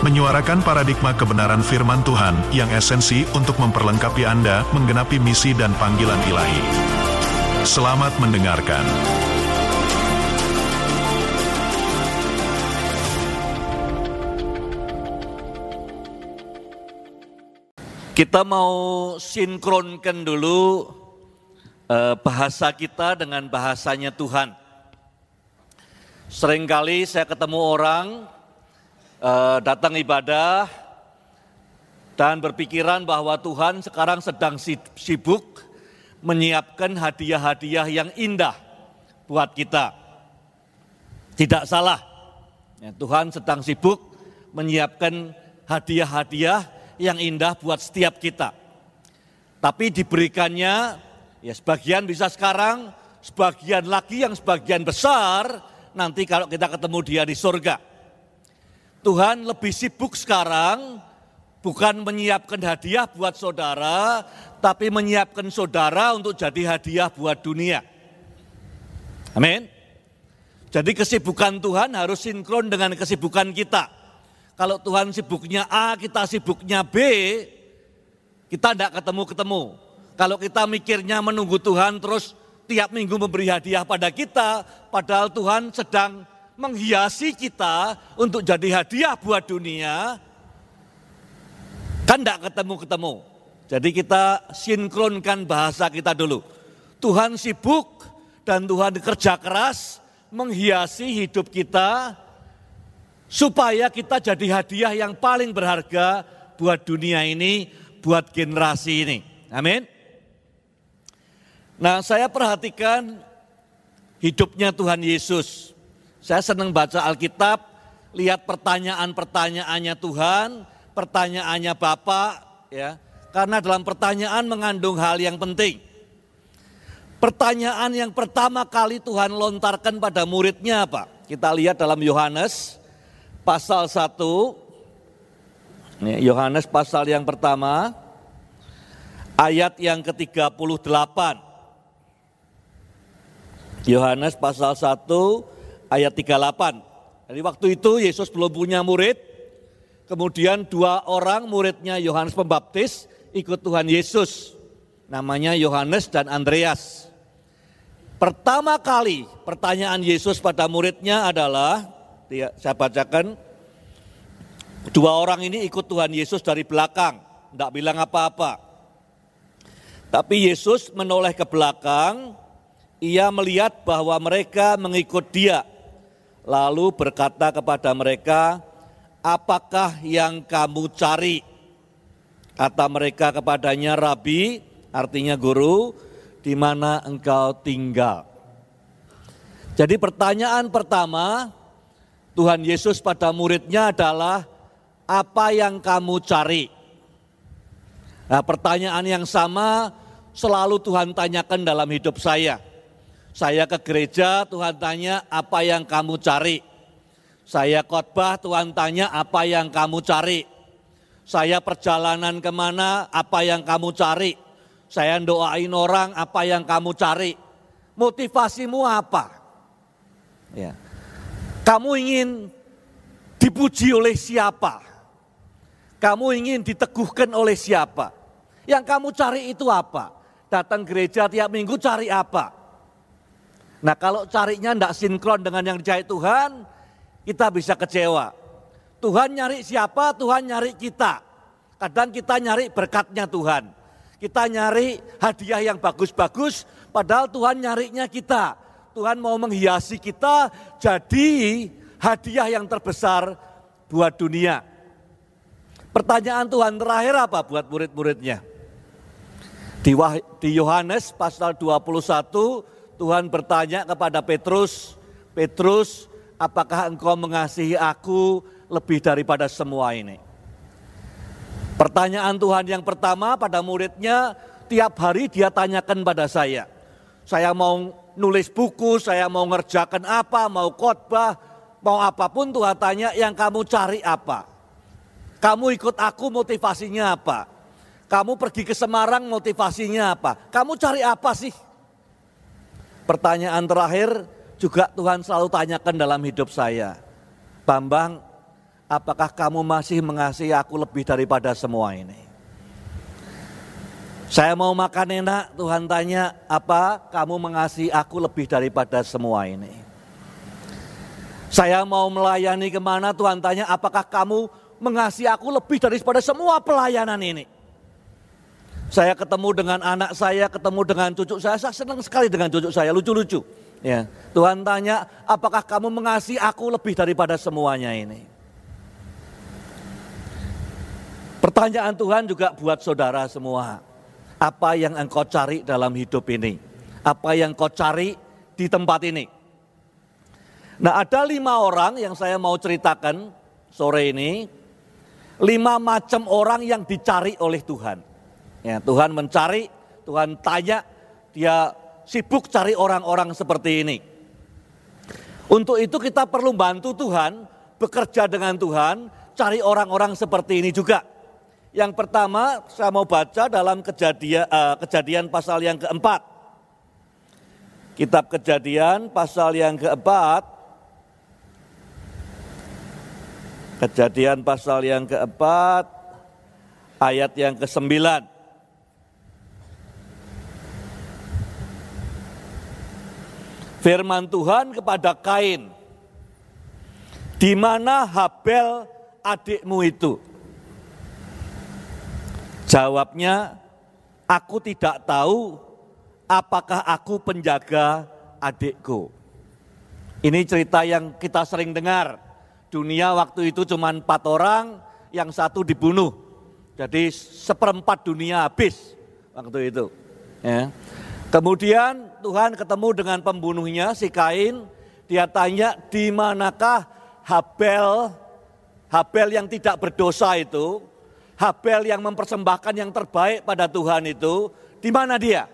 menyuarakan paradigma kebenaran firman Tuhan yang esensi untuk memperlengkapi Anda menggenapi misi dan panggilan ilahi. Selamat mendengarkan. Kita mau sinkronkan dulu eh, bahasa kita dengan bahasanya Tuhan. Seringkali saya ketemu orang eh, datang ibadah dan berpikiran bahwa Tuhan sekarang sedang sibuk menyiapkan hadiah-hadiah yang indah buat kita. Tidak salah, ya, Tuhan sedang sibuk menyiapkan hadiah-hadiah yang indah buat setiap kita. Tapi diberikannya, ya sebagian bisa sekarang, sebagian lagi yang sebagian besar nanti kalau kita ketemu dia di surga. Tuhan lebih sibuk sekarang bukan menyiapkan hadiah buat saudara, tapi menyiapkan saudara untuk jadi hadiah buat dunia. Amin. Jadi kesibukan Tuhan harus sinkron dengan kesibukan kita. Kalau Tuhan sibuknya A, kita sibuknya B, kita tidak ketemu-ketemu. Kalau kita mikirnya menunggu Tuhan terus tiap minggu memberi hadiah pada kita, padahal Tuhan sedang menghiasi kita untuk jadi hadiah buat dunia, kan tidak ketemu-ketemu. Jadi kita sinkronkan bahasa kita dulu. Tuhan sibuk dan Tuhan kerja keras menghiasi hidup kita supaya kita jadi hadiah yang paling berharga buat dunia ini, buat generasi ini. Amin. Nah, saya perhatikan hidupnya Tuhan Yesus. Saya senang baca Alkitab, lihat pertanyaan-pertanyaannya Tuhan, pertanyaannya Bapak, ya. Karena dalam pertanyaan mengandung hal yang penting. Pertanyaan yang pertama kali Tuhan lontarkan pada muridnya apa? Kita lihat dalam Yohanes pasal 1, Yohanes pasal yang pertama, ayat yang ke-38. Yohanes pasal 1 ayat 38. Jadi waktu itu Yesus belum punya murid, kemudian dua orang muridnya Yohanes Pembaptis ikut Tuhan Yesus. Namanya Yohanes dan Andreas. Pertama kali pertanyaan Yesus pada muridnya adalah, saya bacakan, dua orang ini ikut Tuhan Yesus dari belakang, tidak bilang apa-apa. Tapi Yesus menoleh ke belakang, ia melihat bahwa mereka mengikut dia, lalu berkata kepada mereka, apakah yang kamu cari? Kata mereka kepadanya, Rabi, artinya guru, di mana engkau tinggal. Jadi pertanyaan pertama Tuhan Yesus pada muridnya adalah apa yang kamu cari? Nah pertanyaan yang sama selalu Tuhan tanyakan dalam hidup saya. Saya ke gereja, Tuhan tanya apa yang kamu cari? Saya khotbah, Tuhan tanya apa yang kamu cari? Saya perjalanan ke mana, apa yang kamu cari? Saya doain orang, apa yang kamu cari? Motivasimu apa? Ya. Kamu ingin dipuji oleh siapa? Kamu ingin diteguhkan oleh siapa? Yang kamu cari itu apa? Datang gereja tiap minggu cari apa? Nah kalau carinya tidak sinkron dengan yang dicari Tuhan, kita bisa kecewa. Tuhan nyari siapa? Tuhan nyari kita. Kadang kita nyari berkatnya Tuhan. Kita nyari hadiah yang bagus-bagus, padahal Tuhan nyarinya kita. Tuhan mau menghiasi kita jadi hadiah yang terbesar buat dunia. Pertanyaan Tuhan terakhir apa buat murid-muridnya? Di Yohanes pasal 21 Tuhan bertanya kepada Petrus, Petrus apakah engkau mengasihi aku lebih daripada semua ini? Pertanyaan Tuhan yang pertama pada muridnya, tiap hari dia tanyakan pada saya. Saya mau nulis buku, saya mau ngerjakan apa, mau khotbah, mau apa pun Tuhan tanya yang kamu cari apa. Kamu ikut aku motivasinya apa? Kamu pergi ke Semarang motivasinya apa? Kamu cari apa sih? Pertanyaan terakhir juga Tuhan selalu tanyakan dalam hidup saya. Bambang, apakah kamu masih mengasihi aku lebih daripada semua ini? Saya mau makan enak, Tuhan tanya, apa kamu mengasihi aku lebih daripada semua ini? Saya mau melayani ke mana, Tuhan tanya, apakah kamu mengasihi aku lebih daripada semua pelayanan ini? Saya ketemu dengan anak saya, ketemu dengan cucu saya, saya senang sekali dengan cucu saya, lucu-lucu. Ya, Tuhan tanya, apakah kamu mengasihi aku lebih daripada semuanya ini? Pertanyaan Tuhan juga buat saudara semua. Apa yang engkau cari dalam hidup ini? Apa yang kau cari di tempat ini? Nah ada lima orang yang saya mau ceritakan sore ini. Lima macam orang yang dicari oleh Tuhan. Ya, Tuhan mencari, Tuhan tanya, dia sibuk cari orang-orang seperti ini. Untuk itu kita perlu bantu Tuhan, bekerja dengan Tuhan, cari orang-orang seperti ini juga. Yang pertama saya mau baca dalam kejadian, uh, kejadian pasal yang keempat. Kitab kejadian pasal yang keempat. Kejadian pasal yang keempat, ayat yang kesembilan. Firman Tuhan kepada Kain, di mana Habel adikmu itu? Jawabnya, aku tidak tahu apakah aku penjaga adikku. Ini cerita yang kita sering dengar. Dunia waktu itu cuma empat orang, yang satu dibunuh. Jadi seperempat dunia habis waktu itu. Ya. Kemudian Tuhan ketemu dengan pembunuhnya si Kain. Dia tanya di manakah Habel, Habel yang tidak berdosa itu, Habel yang mempersembahkan yang terbaik pada Tuhan itu, di mana dia?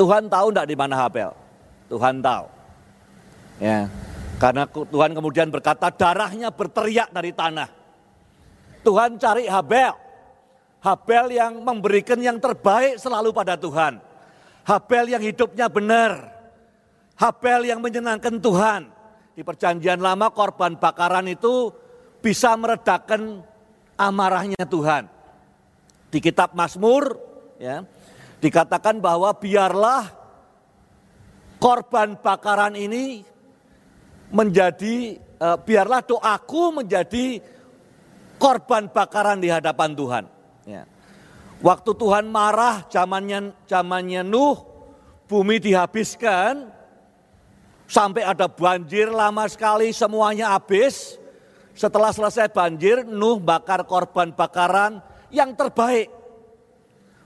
Tuhan tahu enggak di mana Habel? Tuhan tahu. Ya. Karena Tuhan kemudian berkata darahnya berteriak dari tanah. Tuhan cari Habel. Habel yang memberikan yang terbaik selalu pada Tuhan. Habel yang hidupnya benar. Habel yang menyenangkan Tuhan. Di perjanjian lama korban bakaran itu bisa meredakan amarahnya Tuhan. Di kitab Mazmur ya, dikatakan bahwa biarlah korban bakaran ini menjadi uh, biarlah doaku menjadi korban bakaran di hadapan Tuhan. Ya. Waktu Tuhan marah zamannya zamannya Nuh, bumi dihabiskan sampai ada banjir lama sekali semuanya habis. Setelah selesai banjir, Nuh bakar korban bakaran yang terbaik.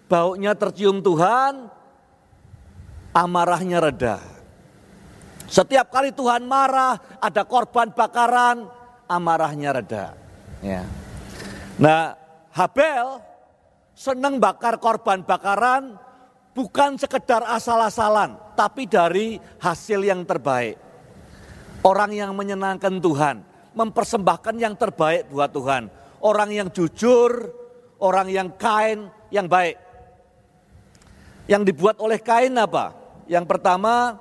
Baunya tercium Tuhan, amarahnya reda. Setiap kali Tuhan marah, ada korban bakaran, amarahnya reda. Ya. Nah, Habel senang bakar korban bakaran bukan sekedar asal-asalan, tapi dari hasil yang terbaik. Orang yang menyenangkan Tuhan mempersembahkan yang terbaik buat Tuhan. Orang yang jujur, orang yang kain, yang baik. Yang dibuat oleh Kain apa? Yang pertama,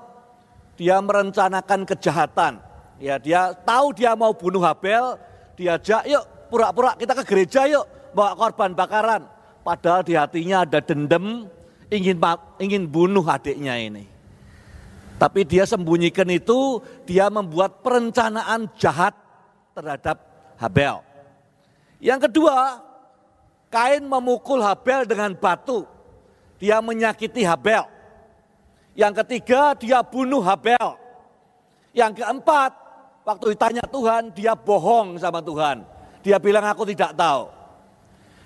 dia merencanakan kejahatan. Ya, dia tahu dia mau bunuh Habel, diajak yuk pura-pura kita ke gereja yuk bawa korban bakaran. Padahal di hatinya ada dendam, ingin ingin bunuh adiknya ini. Tapi dia sembunyikan itu, dia membuat perencanaan jahat terhadap Habel. Yang kedua, Kain memukul Habel dengan batu. Dia menyakiti Habel. Yang ketiga, dia bunuh Habel. Yang keempat, waktu ditanya Tuhan, dia bohong sama Tuhan. Dia bilang aku tidak tahu.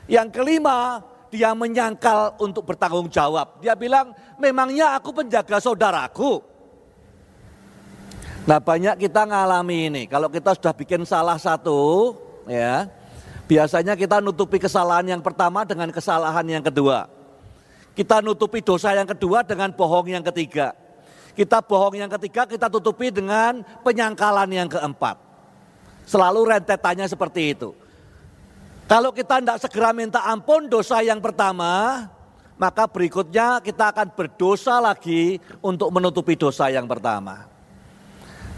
Yang kelima, dia menyangkal untuk bertanggung jawab. Dia bilang, memangnya aku penjaga saudaraku. Nah banyak kita ngalami ini. Kalau kita sudah bikin salah satu, ya biasanya kita nutupi kesalahan yang pertama dengan kesalahan yang kedua. Kita nutupi dosa yang kedua dengan bohong yang ketiga. Kita bohong yang ketiga, kita tutupi dengan penyangkalan yang keempat. Selalu rentetannya seperti itu. Kalau kita tidak segera minta ampun dosa yang pertama, maka berikutnya kita akan berdosa lagi untuk menutupi dosa yang pertama.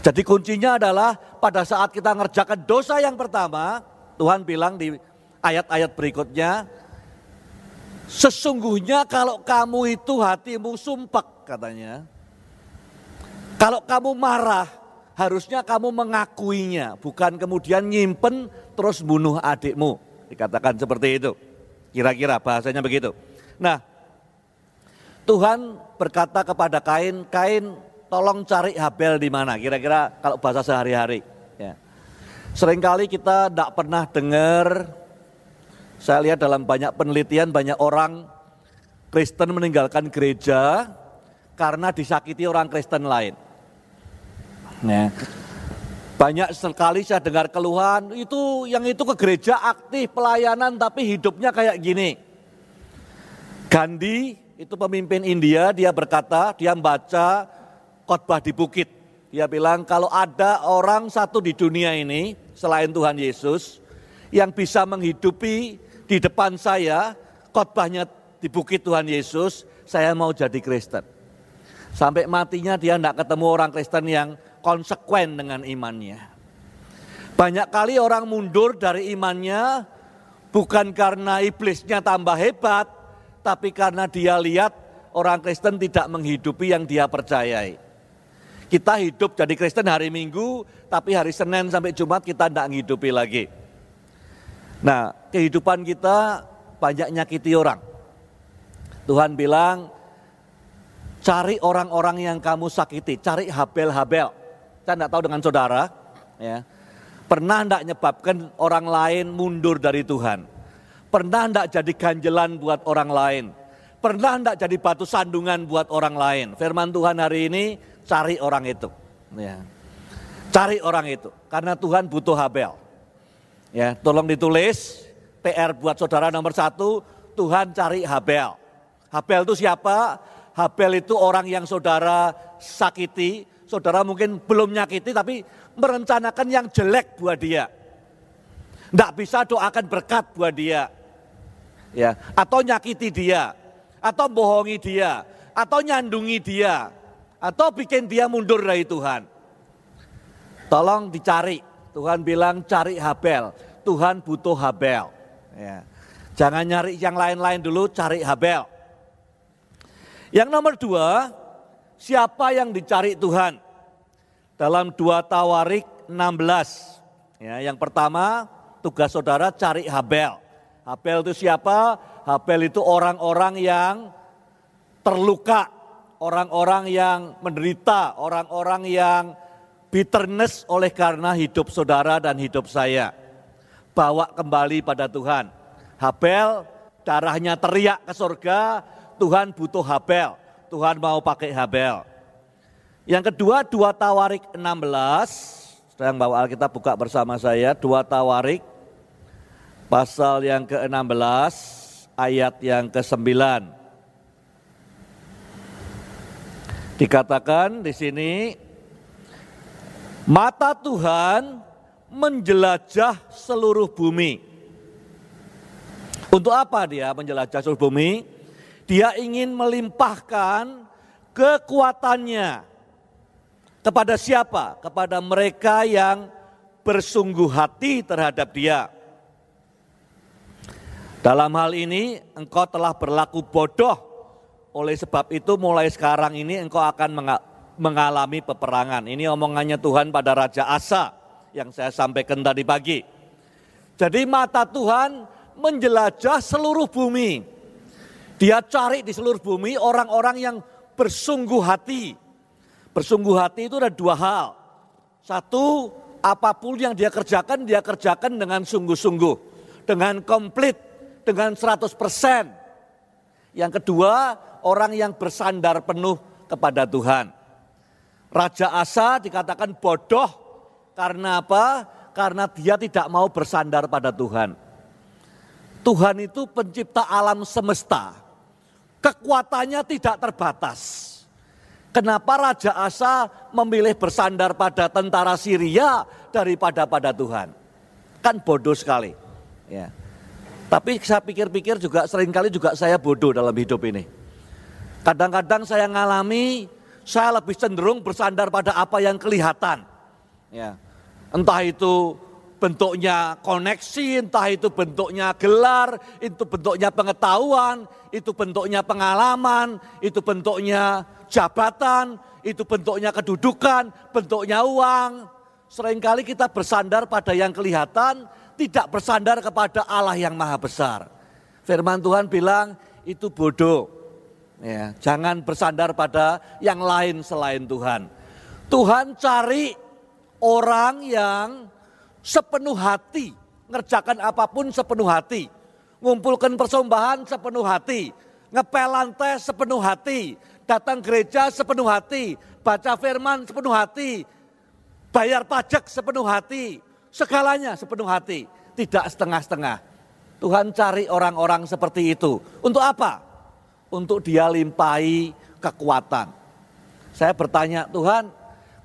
Jadi kuncinya adalah pada saat kita ngerjakan dosa yang pertama, Tuhan bilang di ayat-ayat berikutnya, sesungguhnya kalau kamu itu hatimu sumpah katanya, kalau kamu marah, harusnya kamu mengakuinya, bukan kemudian nyimpen terus bunuh adikmu. Dikatakan seperti itu. Kira-kira bahasanya begitu. Nah, Tuhan berkata kepada Kain, Kain tolong cari Habel di mana? Kira-kira kalau bahasa sehari-hari. Ya. Seringkali kita tidak pernah dengar, saya lihat dalam banyak penelitian banyak orang Kristen meninggalkan gereja karena disakiti orang Kristen lain. Ya. Banyak sekali saya dengar keluhan, itu yang itu ke gereja aktif pelayanan tapi hidupnya kayak gini. Gandhi itu pemimpin India, dia berkata, dia membaca khotbah di bukit. Dia bilang kalau ada orang satu di dunia ini selain Tuhan Yesus yang bisa menghidupi di depan saya khotbahnya di bukit Tuhan Yesus, saya mau jadi Kristen. Sampai matinya dia tidak ketemu orang Kristen yang konsekuen dengan imannya. Banyak kali orang mundur dari imannya bukan karena iblisnya tambah hebat, tapi karena dia lihat orang Kristen tidak menghidupi yang dia percayai. Kita hidup jadi Kristen hari Minggu, tapi hari Senin sampai Jumat kita tidak menghidupi lagi. Nah, kehidupan kita banyak nyakiti orang. Tuhan bilang, cari orang-orang yang kamu sakiti, cari Habel-Habel. Saya tidak tahu dengan saudara, ya. Pernah tidak menyebabkan orang lain mundur dari Tuhan? Pernah tidak jadi ganjelan buat orang lain? Pernah tidak jadi batu sandungan buat orang lain? Firman Tuhan hari ini cari orang itu. Ya. Cari orang itu, karena Tuhan butuh Habel. Ya, tolong ditulis PR buat saudara nomor satu, Tuhan cari Habel. Habel itu siapa? Habel itu orang yang saudara sakiti, saudara mungkin belum nyakiti tapi merencanakan yang jelek buat dia. Tidak bisa doakan berkat buat dia. Ya, atau nyakiti dia, atau bohongi dia, atau nyandungi dia, atau bikin dia mundur dari Tuhan. Tolong dicari. Tuhan bilang cari Habel. Tuhan butuh Habel. Ya. Jangan nyari yang lain-lain dulu, cari Habel. Yang nomor dua, siapa yang dicari Tuhan? Dalam dua Tawarik 16. Ya, yang pertama tugas saudara cari Habel. Habel itu siapa? Habel itu orang-orang yang terluka, orang-orang yang menderita, orang-orang yang bitterness oleh karena hidup saudara dan hidup saya. Bawa kembali pada Tuhan. Habel darahnya teriak ke surga, Tuhan butuh Habel. Tuhan mau pakai Habel. Yang kedua dua Tawarik 16, sedang bawa Alkitab buka bersama saya, dua Tawarik pasal yang ke-16 ayat yang ke-9. Dikatakan di sini mata Tuhan menjelajah seluruh bumi. Untuk apa dia menjelajah seluruh bumi? Dia ingin melimpahkan kekuatannya kepada siapa? Kepada mereka yang bersungguh hati terhadap dia. Dalam hal ini engkau telah berlaku bodoh. Oleh sebab itu mulai sekarang ini engkau akan mengalami peperangan. Ini omongannya Tuhan pada Raja Asa yang saya sampaikan tadi pagi. Jadi mata Tuhan menjelajah seluruh bumi. Dia cari di seluruh bumi orang-orang yang bersungguh hati. Bersungguh hati itu ada dua hal. Satu, apa pun yang dia kerjakan, dia kerjakan dengan sungguh-sungguh. Dengan komplit, dengan 100%. Yang kedua, orang yang bersandar penuh kepada Tuhan. Raja Asa dikatakan bodoh karena apa? Karena dia tidak mau bersandar pada Tuhan. Tuhan itu pencipta alam semesta Kekuatannya tidak terbatas. Kenapa Raja Asa memilih bersandar pada tentara Syria daripada pada Tuhan? Kan bodoh sekali. Ya. Tapi saya pikir-pikir juga sering kali juga saya bodoh dalam hidup ini. Kadang-kadang saya ngalami saya lebih cenderung bersandar pada apa yang kelihatan. Ya. Entah itu bentuknya koneksi, entah itu bentuknya gelar, itu bentuknya pengetahuan, itu bentuknya pengalaman, itu bentuknya jabatan, itu bentuknya kedudukan, bentuknya uang. Seringkali kita bersandar pada yang kelihatan, tidak bersandar kepada Allah yang maha besar. Firman Tuhan bilang itu bodoh. Ya, jangan bersandar pada yang lain selain Tuhan. Tuhan cari orang yang sepenuh hati, ngerjakan apa pun sepenuh hati, ngumpulkan persembahan sepenuh hati, ngepel lantai sepenuh hati, datang gereja sepenuh hati, baca firman sepenuh hati, bayar pajak sepenuh hati, Segalanya sepenuh hati, tidak setengah-setengah. Tuhan cari orang-orang seperti itu. Untuk apa? Untuk dia limpahi kekuatan. Saya bertanya, Tuhan,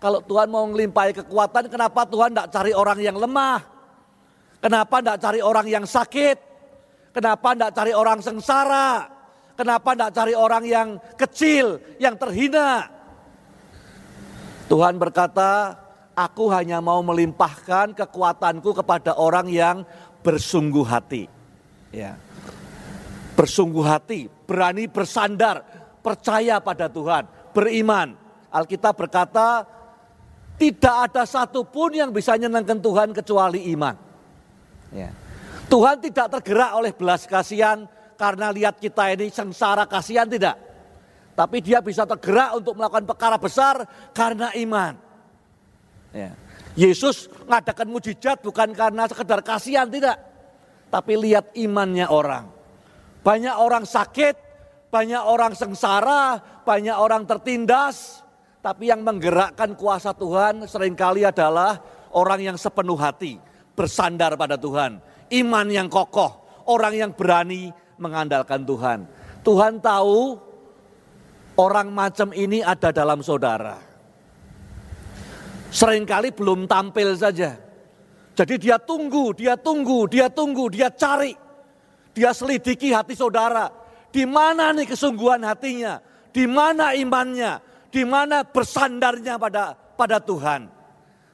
kalau Tuhan mau melimpahi kekuatan, kenapa Tuhan tidak cari orang yang lemah? Kenapa tidak cari orang yang sakit? Kenapa tidak cari orang sengsara? Kenapa tidak cari orang yang kecil, yang terhina? Tuhan berkata, aku hanya mau melimpahkan kekuatanku kepada orang yang bersungguh hati. Ya. Bersungguh hati, berani bersandar, percaya pada Tuhan, beriman. Alkitab berkata, tidak ada satupun yang bisa menyenangkan Tuhan kecuali iman. Ya. Tuhan tidak tergerak oleh belas kasihan karena lihat kita ini sengsara kasihan tidak. Tapi dia bisa tergerak untuk melakukan perkara besar karena iman. Ya. Yesus ngadakan mujizat bukan karena sekedar kasihan tidak. Tapi lihat imannya orang. Banyak orang sakit, banyak orang sengsara, banyak orang tertindas. Tapi yang menggerakkan kuasa Tuhan sering kali adalah orang yang sepenuh hati. Bersandar pada Tuhan. Iman yang kokoh, orang yang berani mengandalkan Tuhan. Tuhan tahu orang macam ini ada dalam saudara sering kali belum tampil saja. Jadi dia tunggu, dia tunggu, dia tunggu, dia cari. Dia selidiki hati saudara. Di mana nih kesungguhan hatinya? Di mana imannya? Di mana bersandarnya pada pada Tuhan?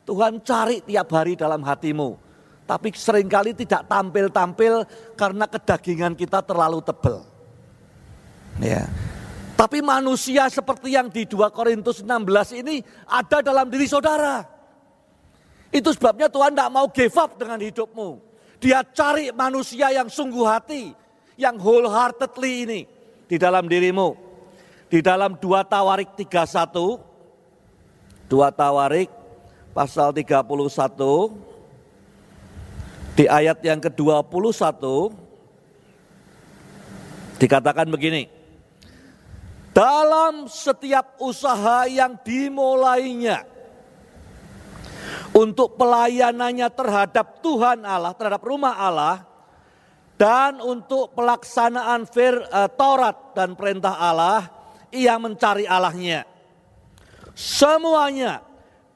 Tuhan cari tiap hari dalam hatimu. Tapi sering kali tidak tampil-tampil karena kedagingan kita terlalu tebal. Ya. Tapi manusia seperti yang di 2 Korintus 16 ini ada dalam diri saudara. Itu sebabnya Tuhan tidak mau give up dengan hidupmu. Dia cari manusia yang sungguh hati, yang wholeheartedly ini di dalam dirimu. Di dalam 2 Tawarik 31, 2 Tawarik pasal 31, di ayat yang ke-21, dikatakan begini dalam setiap usaha yang dimulainya untuk pelayanannya terhadap Tuhan Allah, terhadap rumah Allah, dan untuk pelaksanaan fir, uh, Taurat dan perintah Allah, ia mencari Allahnya. Semuanya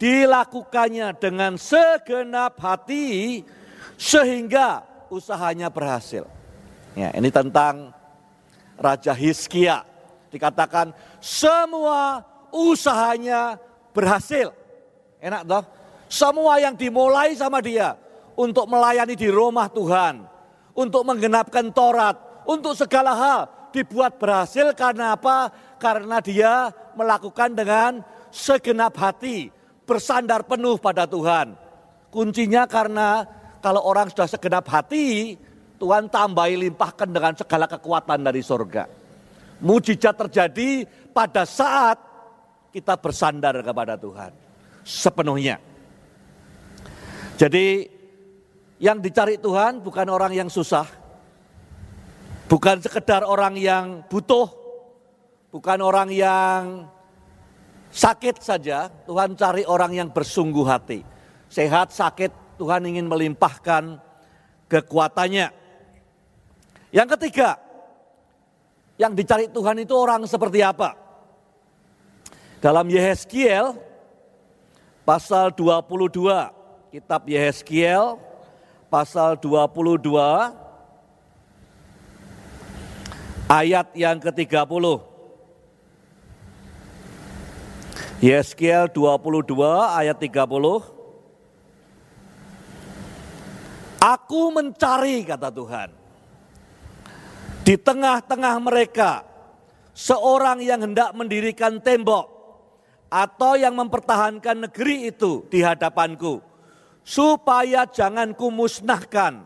dilakukannya dengan segenap hati sehingga usahanya berhasil. Ya, ini tentang Raja Hizkia dikatakan semua usahanya berhasil. Enak toh? Semua yang dimulai sama dia untuk melayani di rumah Tuhan, untuk menggenapkan Taurat, untuk segala hal dibuat berhasil karena apa? Karena dia melakukan dengan segenap hati, bersandar penuh pada Tuhan. Kuncinya karena kalau orang sudah segenap hati, Tuhan tambahi limpahkan dengan segala kekuatan dari surga. Mujizat terjadi pada saat kita bersandar kepada Tuhan sepenuhnya. Jadi yang dicari Tuhan bukan orang yang susah, bukan sekedar orang yang butuh, bukan orang yang sakit saja. Tuhan cari orang yang bersungguh hati. Sehat, sakit, Tuhan ingin melimpahkan kekuatannya. Yang ketiga, yang dicari Tuhan itu orang seperti apa? Dalam Yehezkiel pasal 22, kitab Yehezkiel pasal 22 ayat yang ke-30. Yeskiel 22 ayat 30. Aku mencari kata Tuhan. Di tengah-tengah mereka seorang yang hendak mendirikan tembok atau yang mempertahankan negeri itu di hadapanku supaya jangan kumusnahkan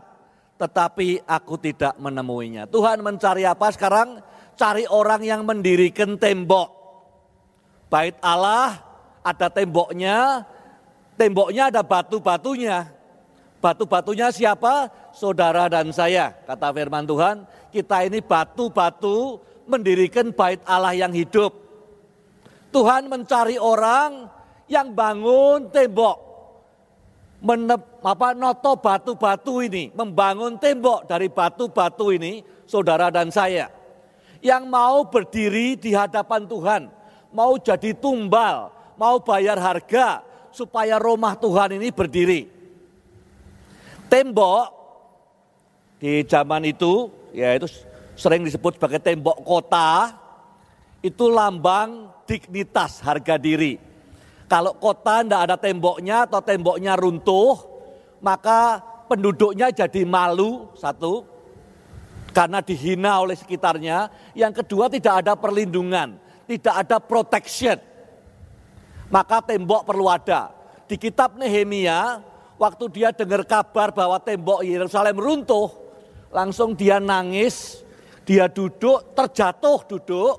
tetapi aku tidak menemuinya. Tuhan mencari apa sekarang? Cari orang yang mendirikan tembok. Bait Allah ada temboknya, temboknya ada batu-batunya. Batu-batunya siapa? Saudara dan saya, kata firman Tuhan. Kita ini batu-batu mendirikan bait Allah yang hidup. Tuhan mencari orang yang bangun tembok menep, apa, noto batu-batu ini, membangun tembok dari batu-batu ini, saudara dan saya, yang mau berdiri di hadapan Tuhan, mau jadi tumbal, mau bayar harga supaya rumah Tuhan ini berdiri. Tembok di zaman itu, ya itu sering disebut sebagai tembok kota, itu lambang dignitas harga diri kalau kota tidak ada temboknya atau temboknya runtuh, maka penduduknya jadi malu, satu, karena dihina oleh sekitarnya. Yang kedua tidak ada perlindungan, tidak ada protection. Maka tembok perlu ada. Di kitab Nehemia, waktu dia dengar kabar bahwa tembok Yerusalem runtuh, langsung dia nangis, dia duduk, terjatuh duduk,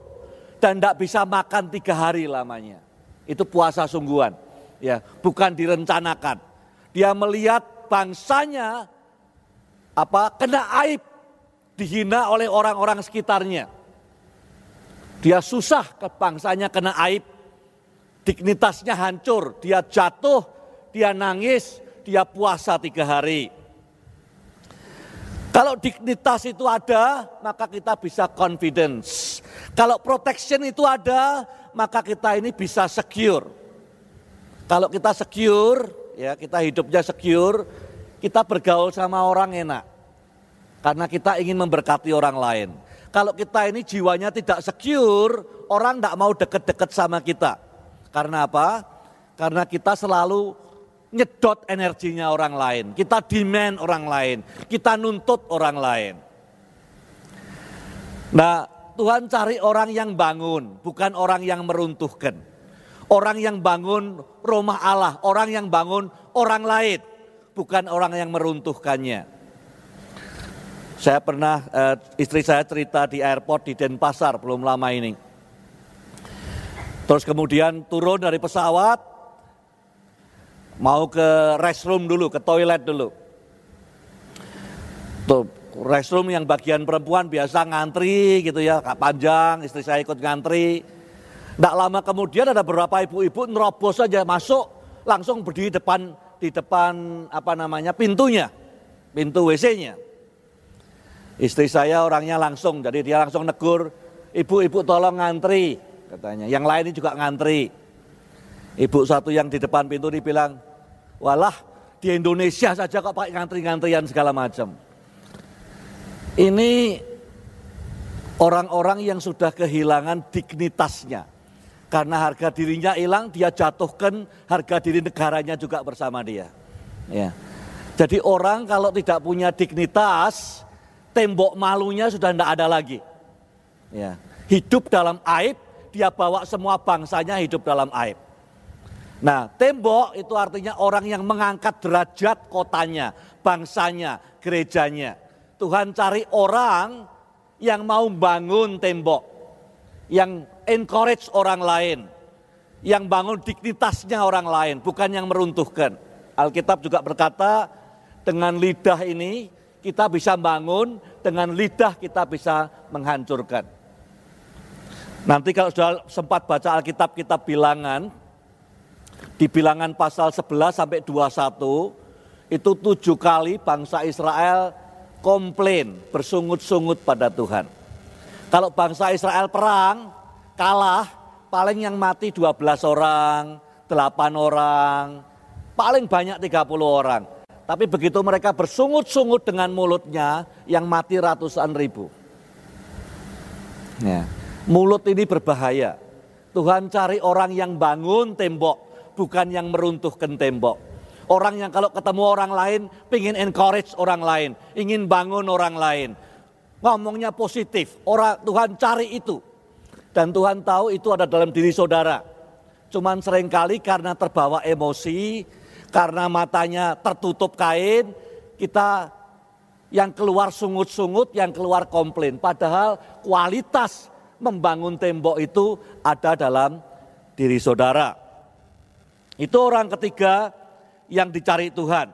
dan tidak bisa makan tiga hari lamanya. Itu puasa sungguhan. Ya, bukan direncanakan. Dia melihat bangsanya apa kena aib, dihina oleh orang-orang sekitarnya. Dia susah ke bangsanya kena aib, dignitasnya hancur, dia jatuh, dia nangis, dia puasa tiga hari. Kalau dignitas itu ada, maka kita bisa confidence. Kalau protection itu ada, maka kita ini bisa secure. Kalau kita secure, ya kita hidupnya secure, kita bergaul sama orang enak. Karena kita ingin memberkati orang lain. Kalau kita ini jiwanya tidak secure, orang tidak mau deket-deket sama kita. Karena apa? Karena kita selalu nyedot energinya orang lain. Kita demand orang lain. Kita nuntut orang lain. Nah, Tuhan cari orang yang bangun, bukan orang yang meruntuhkan. Orang yang bangun rumah Allah, orang yang bangun orang lain, bukan orang yang meruntuhkannya. Saya pernah, eh, istri saya cerita di airport di Denpasar belum lama ini. Terus kemudian turun dari pesawat, mau ke restroom dulu, ke toilet dulu. Tuh, restroom yang bagian perempuan biasa ngantri gitu ya, panjang, istri saya ikut ngantri. Tidak lama kemudian ada beberapa ibu-ibu nerobos saja masuk, langsung berdiri depan di depan apa namanya pintunya, pintu WC-nya. Istri saya orangnya langsung, jadi dia langsung negur, ibu-ibu tolong ngantri, katanya. Yang lain ini juga ngantri. Ibu satu yang di depan pintu dibilang, walah di Indonesia saja kok pakai ngantri-ngantrian segala macam. Ini orang-orang yang sudah kehilangan dignitasnya. Karena harga dirinya hilang, dia jatuhkan harga diri negaranya juga bersama dia. Ya. Jadi orang kalau tidak punya dignitas, tembok malunya sudah tidak ada lagi. Ya. Hidup dalam aib, dia bawa semua bangsanya hidup dalam aib. Nah, tembok itu artinya orang yang mengangkat derajat kotanya, bangsanya, gerejanya. Tuhan cari orang yang mau bangun tembok, yang encourage orang lain, yang bangun dignitasnya orang lain, bukan yang meruntuhkan. Alkitab juga berkata, dengan lidah ini kita bisa bangun, dengan lidah kita bisa menghancurkan. Nanti kalau sudah sempat baca Alkitab kitab bilangan, di bilangan pasal 11 sampai 21, itu tujuh kali bangsa Israel komplain, bersungut-sungut pada Tuhan. Kalau bangsa Israel perang, kalah, paling yang mati 12 orang, 8 orang, paling banyak 30 orang. Tapi begitu mereka bersungut-sungut dengan mulutnya, yang mati ratusan ribu. Ya. Mulut ini berbahaya. Tuhan cari orang yang bangun tembok, bukan yang meruntuhkan tembok. Orang yang kalau ketemu orang lain, ingin encourage orang lain, ingin bangun orang lain. Ngomongnya positif, orang Tuhan cari itu. Dan Tuhan tahu itu ada dalam diri saudara. Cuman sering kali karena terbawa emosi, karena matanya tertutup kain, kita yang keluar sungut-sungut, yang keluar komplain. Padahal kualitas membangun tembok itu ada dalam diri saudara. Itu orang ketiga yang dicari Tuhan.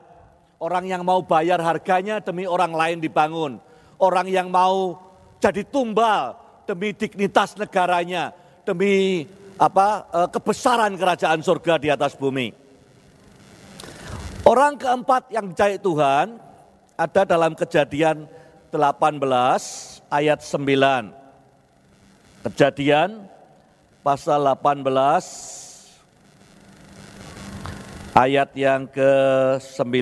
Orang yang mau bayar harganya demi orang lain dibangun. Orang yang mau jadi tumbal demi dignitas negaranya, demi apa eh, kebesaran kerajaan surga di atas bumi. Orang keempat yang dicari Tuhan ada dalam kejadian 18 ayat 9. Kejadian pasal 18 ayat yang ke-9.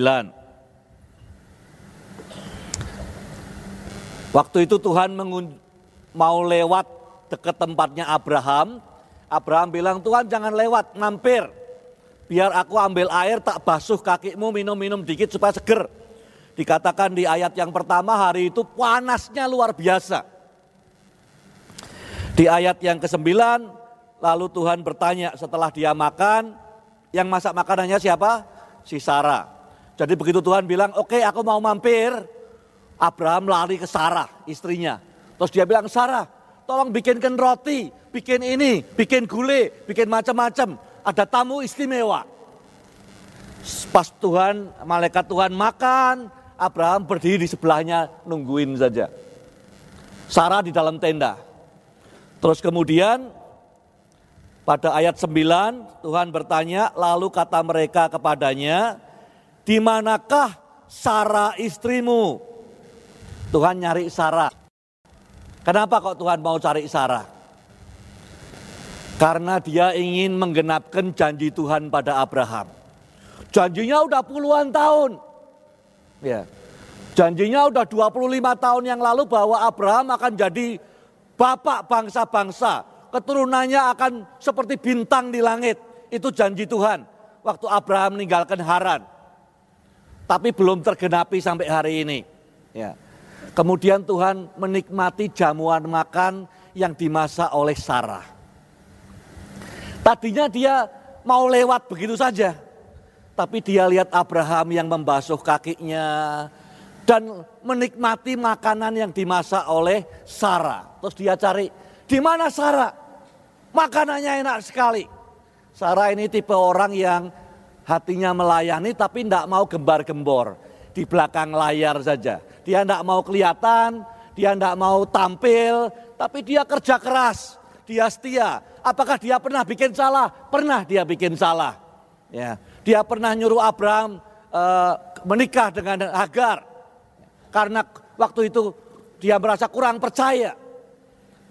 Waktu itu Tuhan mau lewat dekat tempatnya Abraham. Abraham bilang, Tuhan jangan lewat, mampir biar aku ambil air tak basuh kakimu minum-minum dikit supaya seger. Dikatakan di ayat yang pertama hari itu panasnya luar biasa. Di ayat yang ke-9 lalu Tuhan bertanya setelah dia makan, yang masak makanannya siapa? Si Sarah. Jadi begitu Tuhan bilang, oke okay, aku mau mampir, Abraham lari ke Sarah istrinya. Terus dia bilang, Sarah tolong bikinkan roti, bikin ini, bikin gulai, bikin macam-macam ada tamu istimewa. Pas Tuhan, malaikat Tuhan makan, Abraham berdiri di sebelahnya nungguin saja. Sarah di dalam tenda. Terus kemudian pada ayat 9 Tuhan bertanya, lalu kata mereka kepadanya, di manakah Sarah istrimu? Tuhan nyari Sarah. Kenapa kok Tuhan mau cari Sarah? Karena dia ingin menggenapkan janji Tuhan pada Abraham. Janjinya udah puluhan tahun. Ya. Janjinya udah 25 tahun yang lalu bahwa Abraham akan jadi bapak bangsa-bangsa. Keturunannya akan seperti bintang di langit. Itu janji Tuhan waktu Abraham meninggalkan Haran. Tapi belum tergenapi sampai hari ini. Ya. Kemudian Tuhan menikmati jamuan makan yang dimasak oleh Sarah. Tadinya dia mau lewat begitu saja. Tapi dia lihat Abraham yang membasuh kakinya dan menikmati makanan yang dimasak oleh Sarah. Terus dia cari, di mana Sarah? Makanannya enak sekali. Sarah ini tipe orang yang hatinya melayani tapi tidak mau gembar-gembor. Di belakang layar saja. Dia tidak mau kelihatan, dia tidak mau tampil, tapi dia kerja keras, dia setia, Apakah dia pernah bikin salah? Pernah dia bikin salah. Ya, dia pernah nyuruh Abraham uh, menikah dengan Hagar karena waktu itu dia merasa kurang percaya.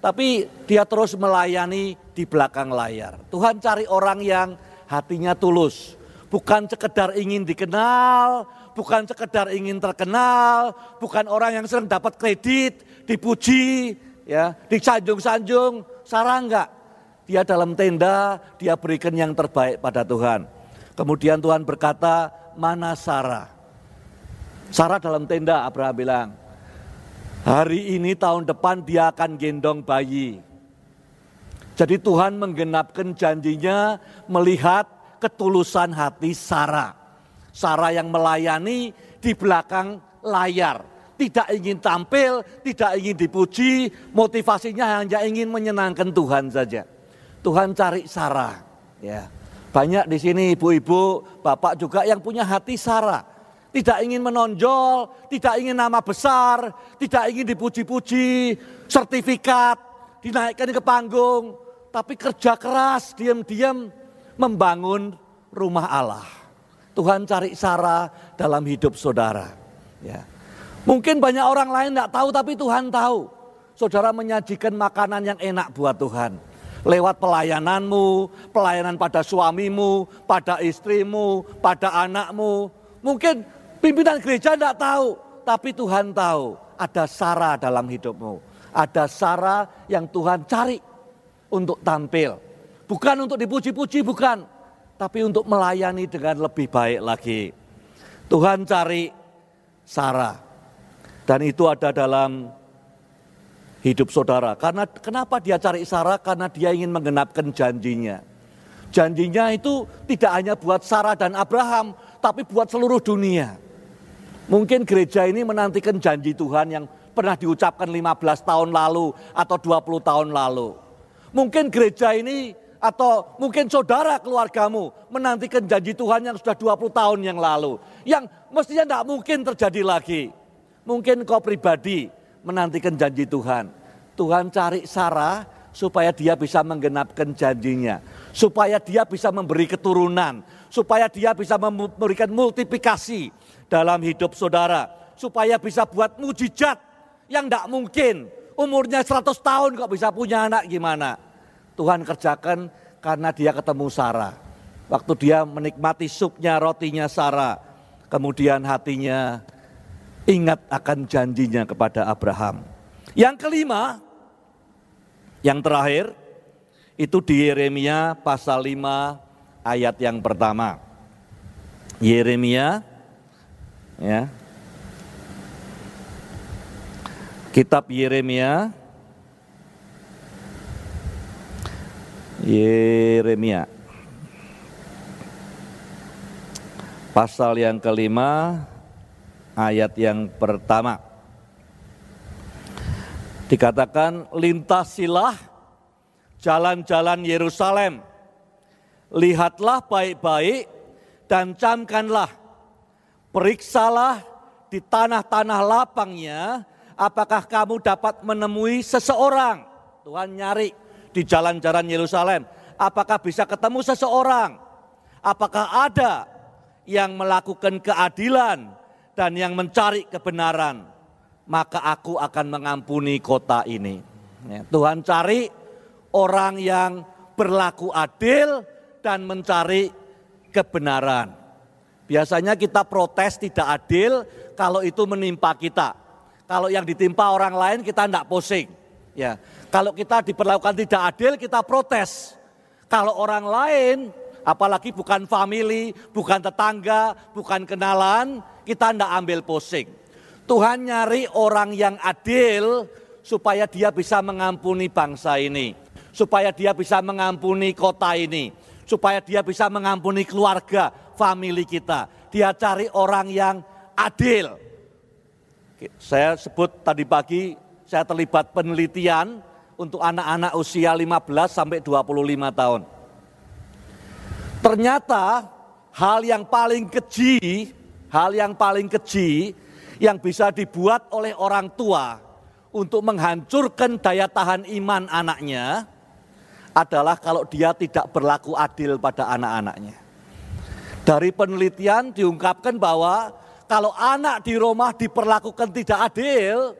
Tapi dia terus melayani di belakang layar. Tuhan cari orang yang hatinya tulus, bukan sekedar ingin dikenal, bukan sekedar ingin terkenal, bukan orang yang sering dapat kredit, dipuji, ya, disanjung-sanjung, sarang enggak dia dalam tenda, dia berikan yang terbaik pada Tuhan. Kemudian Tuhan berkata, mana Sarah? Sarah dalam tenda, Abraham bilang, hari ini tahun depan dia akan gendong bayi. Jadi Tuhan menggenapkan janjinya melihat ketulusan hati Sarah. Sarah yang melayani di belakang layar. Tidak ingin tampil, tidak ingin dipuji, motivasinya hanya ingin menyenangkan Tuhan saja. Tuhan cari Sarah. Ya. Banyak di sini ibu-ibu, bapak juga yang punya hati Sarah. Tidak ingin menonjol, tidak ingin nama besar, tidak ingin dipuji-puji, sertifikat, dinaikkan ke panggung. Tapi kerja keras, diam-diam membangun rumah Allah. Tuhan cari Sarah dalam hidup saudara. Ya. Mungkin banyak orang lain tidak tahu tapi Tuhan tahu. saudara menyajikan makanan yang enak buat Tuhan. Lewat pelayananmu, pelayanan pada suamimu, pada istrimu, pada anakmu. Mungkin pimpinan gereja tidak tahu, tapi Tuhan tahu ada Sarah dalam hidupmu. Ada Sarah yang Tuhan cari untuk tampil. Bukan untuk dipuji-puji, bukan. Tapi untuk melayani dengan lebih baik lagi. Tuhan cari Sarah. Dan itu ada dalam hidup saudara. Karena kenapa dia cari Sarah? Karena dia ingin menggenapkan janjinya. Janjinya itu tidak hanya buat Sarah dan Abraham, tapi buat seluruh dunia. Mungkin gereja ini menantikan janji Tuhan yang pernah diucapkan 15 tahun lalu atau 20 tahun lalu. Mungkin gereja ini atau mungkin saudara keluargamu menantikan janji Tuhan yang sudah 20 tahun yang lalu. Yang mestinya tidak mungkin terjadi lagi. Mungkin kau pribadi menantikan janji Tuhan. Tuhan cari Sarah supaya dia bisa menggenapkan janjinya. Supaya dia bisa memberi keturunan. Supaya dia bisa memberikan multiplikasi dalam hidup saudara. Supaya bisa buat mujizat yang tidak mungkin. Umurnya 100 tahun kok bisa punya anak gimana. Tuhan kerjakan karena dia ketemu Sarah. Waktu dia menikmati supnya, rotinya Sarah. Kemudian hatinya ingat akan janjinya kepada Abraham. Yang kelima, yang terakhir, itu di Yeremia pasal 5 ayat yang pertama. Yeremia ya. Kitab Yeremia Yeremia pasal yang kelima ayat yang pertama. Dikatakan lintasilah jalan-jalan Yerusalem. Lihatlah baik-baik dan camkanlah. Periksalah di tanah-tanah lapangnya apakah kamu dapat menemui seseorang? Tuhan nyari di jalan-jalan Yerusalem. Apakah bisa ketemu seseorang? Apakah ada yang melakukan keadilan dan yang mencari kebenaran? Maka aku akan mengampuni kota ini. Ya, Tuhan cari orang yang berlaku adil dan mencari kebenaran. Biasanya kita protes tidak adil kalau itu menimpa kita. Kalau yang ditimpa orang lain kita tidak pusing. Ya, kalau kita diperlakukan tidak adil, kita protes. Kalau orang lain, apalagi bukan family, bukan tetangga, bukan kenalan, kita tidak ambil pusing. Tuhan nyari orang yang adil supaya dia bisa mengampuni bangsa ini. Supaya dia bisa mengampuni kota ini. Supaya dia bisa mengampuni keluarga, family kita. Dia cari orang yang adil. Saya sebut tadi pagi, saya terlibat penelitian untuk anak-anak usia 15 sampai 25 tahun. Ternyata hal yang paling keji, hal yang paling keji yang bisa dibuat oleh orang tua untuk menghancurkan daya tahan iman anaknya adalah kalau dia tidak berlaku adil pada anak-anaknya. Dari penelitian diungkapkan bahwa kalau anak di rumah diperlakukan tidak adil,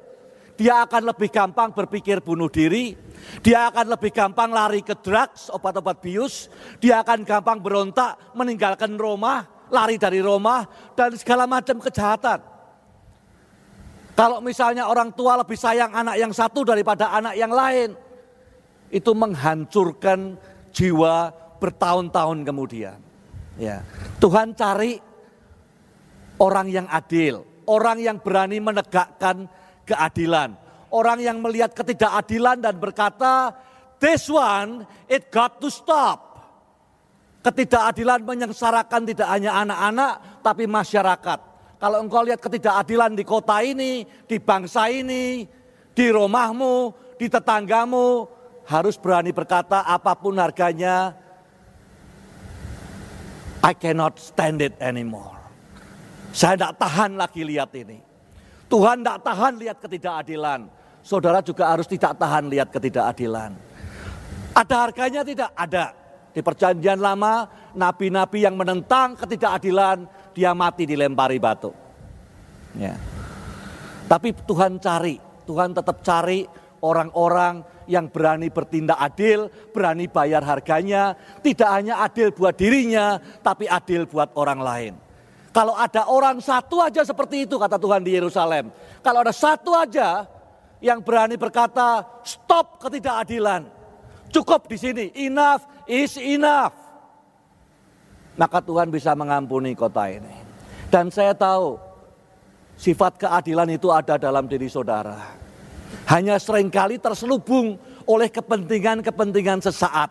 dia akan lebih gampang berpikir bunuh diri, dia akan lebih gampang lari ke drugs, obat-obat bius, dia akan gampang berontak, meninggalkan rumah, lari dari rumah, dan segala macam kejahatan. Kalau misalnya orang tua lebih sayang anak yang satu daripada anak yang lain, itu menghancurkan jiwa bertahun-tahun kemudian. Ya, Tuhan cari orang yang adil, orang yang berani menegakkan keadilan. Orang yang melihat ketidakadilan dan berkata, this one it got to stop. Ketidakadilan menyengsarakan tidak hanya anak-anak tapi masyarakat. Kalau engkau lihat ketidakadilan di kota ini, di bangsa ini, di rumahmu, di tetanggamu, harus berani berkata apa pun harganya, I cannot stand it anymore. Saya tidak tahan lagi lihat ini. Tuhan tidak tahan lihat ketidakadilan. Saudara juga harus tidak tahan lihat ketidakadilan. Ada harganya tidak? Ada. Di perjanjian lama, nabi-nabi yang menentang ketidakadilan, dia mati dilempari batu. Ya. Tapi Tuhan cari, Tuhan tetap cari orang-orang yang berani bertindak adil, berani bayar harganya, tidak hanya adil buat dirinya, tapi adil buat orang lain. Kalau ada orang satu aja seperti itu kata Tuhan di Yerusalem. Kalau ada satu aja yang berani berkata stop ketidakadilan. Cukup di sini, enough is enough. Maka Tuhan bisa mengampuni kota ini. Dan saya tahu sifat keadilan itu ada dalam diri saudara. Hanya sering kali terselubung oleh kepentingan-kepentingan sesaat.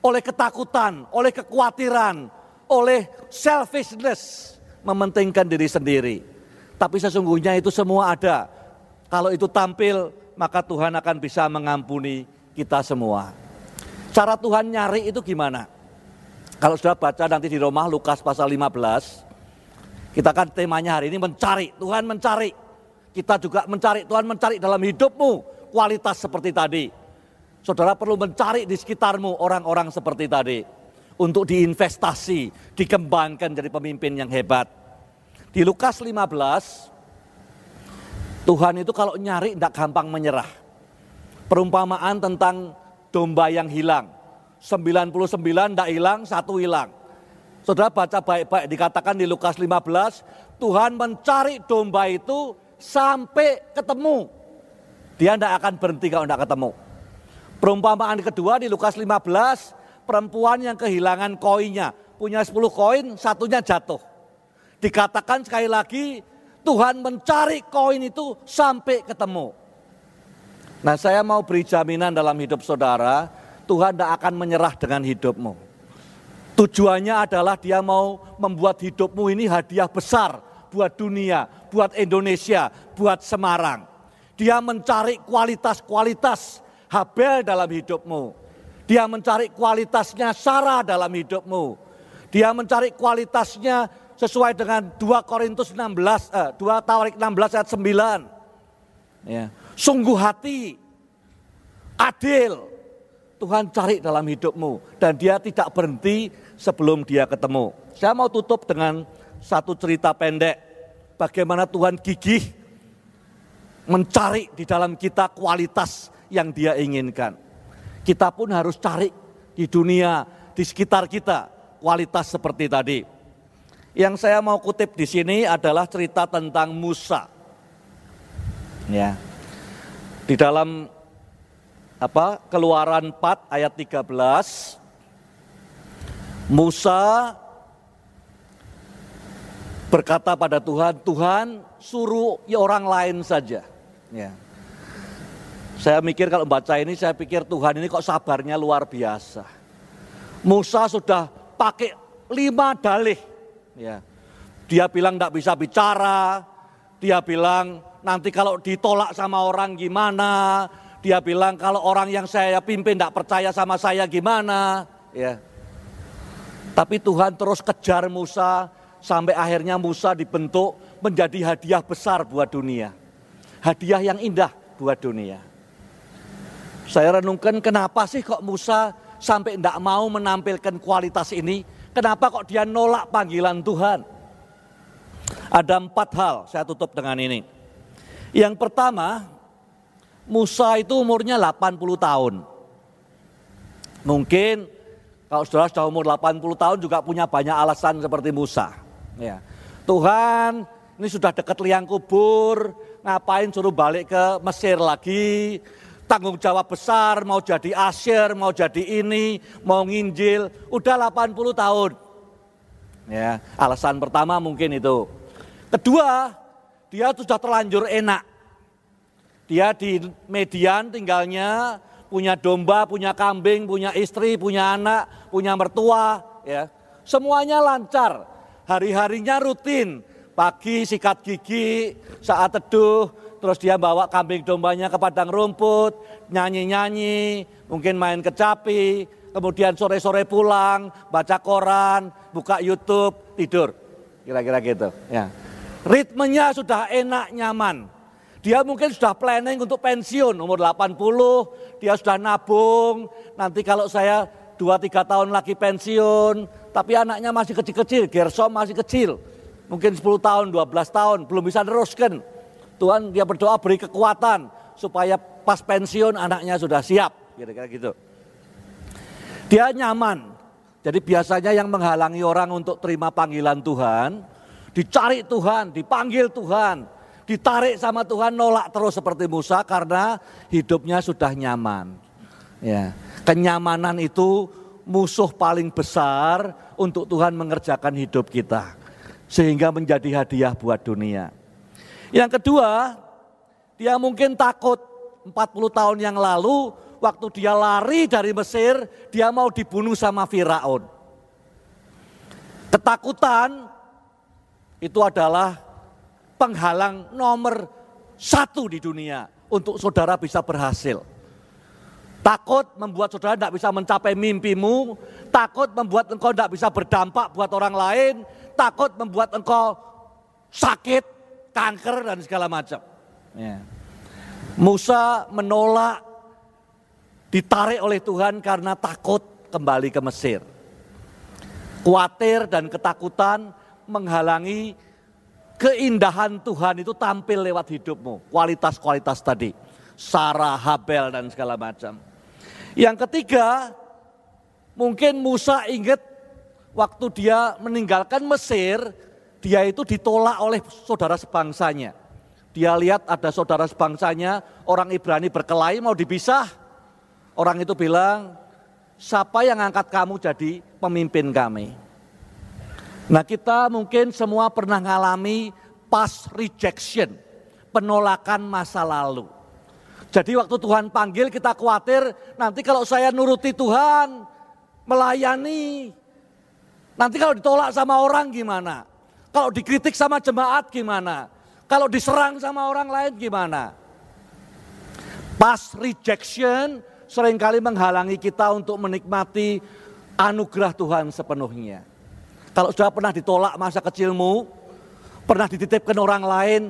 Oleh ketakutan, oleh kekhawatiran, oleh selfishness. Mementingkan diri sendiri. Tapi sesungguhnya itu semua ada. Kalau itu tampil, maka Tuhan akan bisa mengampuni kita semua. Cara Tuhan nyari itu gimana? Kalau sudah baca nanti di Roma Lukas pasal 15, kita kan temanya hari ini mencari, Tuhan mencari. Kita juga mencari, Tuhan mencari dalam hidupmu kualitas seperti tadi. Saudara perlu mencari di sekitarmu orang-orang seperti tadi. Untuk diinvestasi, dikembangkan jadi pemimpin yang hebat. Di Lukas 15, Tuhan itu kalau nyari tidak gampang menyerah. Perumpamaan tentang domba yang hilang. 99 tidak hilang, satu hilang. Saudara baca baik-baik dikatakan di Lukas 15, Tuhan mencari domba itu sampai ketemu. Dia tidak akan berhenti kalau tidak ketemu. Perumpamaan kedua di Lukas 15, perempuan yang kehilangan koinnya. Punya 10 koin, satunya jatuh. Dikatakan sekali lagi, Tuhan mencari koin itu sampai ketemu. Nah saya mau beri jaminan dalam hidup saudara, Tuhan tidak akan menyerah dengan hidupmu. Tujuannya adalah dia mau membuat hidupmu ini hadiah besar buat dunia, buat Indonesia, buat Semarang. Dia mencari kualitas-kualitas Habel dalam hidupmu. Dia mencari kualitasnya Sarah dalam hidupmu. Dia mencari kualitasnya sesuai dengan 2 Korintus 16, eh, 2 Tawarik 16 ayat 9. Ya. Sungguh hati, adil, Tuhan cari dalam hidupmu dan dia tidak berhenti sebelum dia ketemu. Saya mau tutup dengan satu cerita pendek bagaimana Tuhan gigih mencari di dalam kita kualitas yang dia inginkan. Kita pun harus cari di dunia, di sekitar kita kualitas seperti tadi. Yang saya mau kutip di sini adalah cerita tentang Musa. Ya. Di dalam apa? Keluaran 4 ayat 13 Musa berkata pada Tuhan, Tuhan suruh orang lain saja. Ya. Saya mikir kalau baca ini, saya pikir Tuhan ini kok sabarnya luar biasa. Musa sudah pakai lima dalih. Ya. Dia bilang tidak bisa bicara, dia bilang nanti kalau ditolak sama orang gimana, dia bilang kalau orang yang saya pimpin tidak percaya sama saya gimana. Ya. Tapi Tuhan terus kejar Musa, Sampai akhirnya Musa dibentuk menjadi hadiah besar buat dunia. Hadiah yang indah buat dunia. Saya renungkan kenapa sih kok Musa sampai tidak mau menampilkan kualitas ini. Kenapa kok dia nolak panggilan Tuhan? Ada empat hal, saya tutup dengan ini. Yang pertama, Musa itu umurnya 80 tahun. Mungkin kalau saudara sudah umur 80 tahun juga punya banyak alasan seperti Musa. Ya. Tuhan, ini sudah dekat liang kubur, ngapain suruh balik ke Mesir lagi? Tanggung jawab besar, mau jadi asyir, mau jadi ini, mau nginjil, udah 80 tahun. Ya, alasan pertama mungkin itu. Kedua, dia sudah terlanjur enak. Dia di median tinggalnya, punya domba, punya kambing, punya istri, punya anak, punya mertua, ya. Semuanya lancar hari-harinya rutin. Pagi sikat gigi, saat teduh, terus dia bawa kambing dombanya ke padang rumput, nyanyi-nyanyi, mungkin main kecapi, kemudian sore-sore pulang, baca koran, buka YouTube, tidur. Kira-kira gitu. Ya. Ritmenya sudah enak, nyaman. Dia mungkin sudah planning untuk pensiun, umur 80, dia sudah nabung, nanti kalau saya 2-3 tahun lagi pensiun, tapi anaknya masih kecil-kecil, Gersom masih kecil. Mungkin 10 tahun, 12 tahun, belum bisa teruskan. Tuhan dia berdoa beri kekuatan supaya pas pensiun anaknya sudah siap, kira-kira gitu. Dia nyaman. Jadi biasanya yang menghalangi orang untuk terima panggilan Tuhan, dicari Tuhan, dipanggil Tuhan, ditarik sama Tuhan, nolak terus seperti Musa karena hidupnya sudah nyaman. Ya, kenyamanan itu musuh paling besar untuk Tuhan mengerjakan hidup kita sehingga menjadi hadiah buat dunia. Yang kedua, dia mungkin takut 40 tahun yang lalu waktu dia lari dari Mesir, dia mau dibunuh sama Firaun. Ketakutan itu adalah penghalang nomor satu di dunia untuk saudara bisa berhasil. Takut membuat saudara tidak bisa mencapai mimpimu, takut membuat engkau tidak bisa berdampak buat orang lain, takut membuat engkau sakit, kanker dan segala macam. Ya. Musa menolak ditarik oleh Tuhan karena takut kembali ke Mesir. Kuatir dan ketakutan menghalangi keindahan Tuhan itu tampil lewat hidupmu. Kualitas-kualitas tadi. Sarah, Habel dan segala macam. Yang ketiga, mungkin Musa ingat waktu dia meninggalkan Mesir, dia itu ditolak oleh saudara sebangsanya. Dia lihat ada saudara sebangsanya, orang Ibrani berkelahi mau dipisah. Orang itu bilang, siapa yang angkat kamu jadi pemimpin kami? Nah kita mungkin semua pernah mengalami past rejection, penolakan masa lalu. Jadi waktu Tuhan panggil kita khawatir nanti kalau saya nuruti Tuhan, melayani. Nanti kalau ditolak sama orang gimana? Kalau dikritik sama jemaat gimana? Kalau diserang sama orang lain gimana? Pas rejection sering kali menghalangi kita untuk menikmati anugerah Tuhan sepenuhnya. Kalau sudah pernah ditolak masa kecilmu, pernah dititipkan orang lain,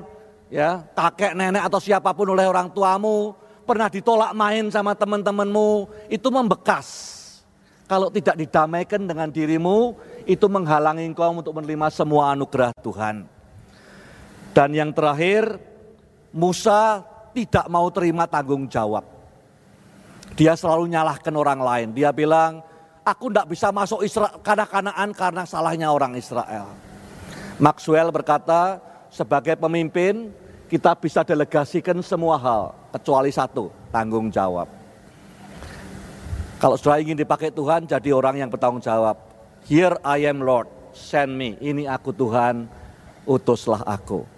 ya kakek nenek atau siapa pun oleh orang tuamu pernah ditolak main sama teman-temanmu itu membekas. Kalau tidak didamaikan dengan dirimu itu menghalangi engkau untuk menerima semua anugerah Tuhan. Dan yang terakhir Musa tidak mau terima tanggung jawab dia selalu nyalahkan orang lain. Dia bilang aku tidak bisa masuk Israel karena kanaan karena salahnya orang Israel Maxwell berkata sebagai pemimpin kita bisa delegasikan semua hal kecuali satu, tanggung jawab. Kalau sudah ingin dipakai Tuhan jadi orang yang bertanggung jawab. Here I am Lord, send me. Ini aku Tuhan, utuslah aku.